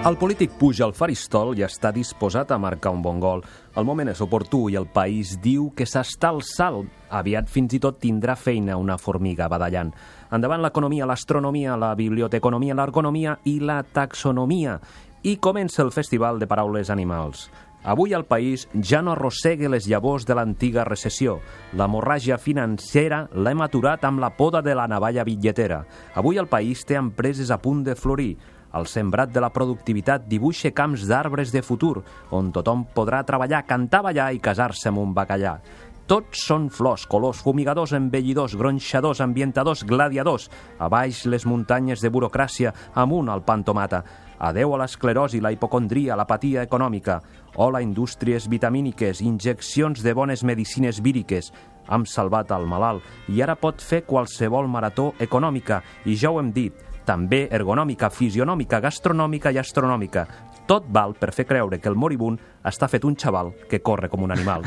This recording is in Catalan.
El polític puja al faristol i està disposat a marcar un bon gol. El moment és oportú i el país diu que s'està al salt. Aviat fins i tot tindrà feina una formiga badallant. Endavant l'economia, l'astronomia, la biblioteconomia, l'ergonomia i la taxonomia. I comença el Festival de Paraules Animals. Avui el país ja no arrossega les llavors de l'antiga recessió. L'hemorràgia financera l'hem aturat amb la poda de la navalla bitlletera. Avui el país té empreses a punt de florir. El sembrat de la productivitat dibuixa camps d'arbres de futur, on tothom podrà treballar, cantar, ballar i casar-se amb un bacallà. Tots són flors, colors, fumigadors, embellidors, gronxadors, ambientadors, gladiadors. A baix les muntanyes de burocràcia, amunt al pan tomata. Adeu a l'esclerosi, la hipocondria, l'apatia econòmica. Hola, indústries vitamíniques, injeccions de bones medicines víriques. Hem salvat el malalt i ara pot fer qualsevol marató econòmica. I ja ho hem dit, també ergonòmica, fisionòmica, gastronòmica i astronòmica. Tot val per fer creure que el moribund està fet un xaval que corre com un animal.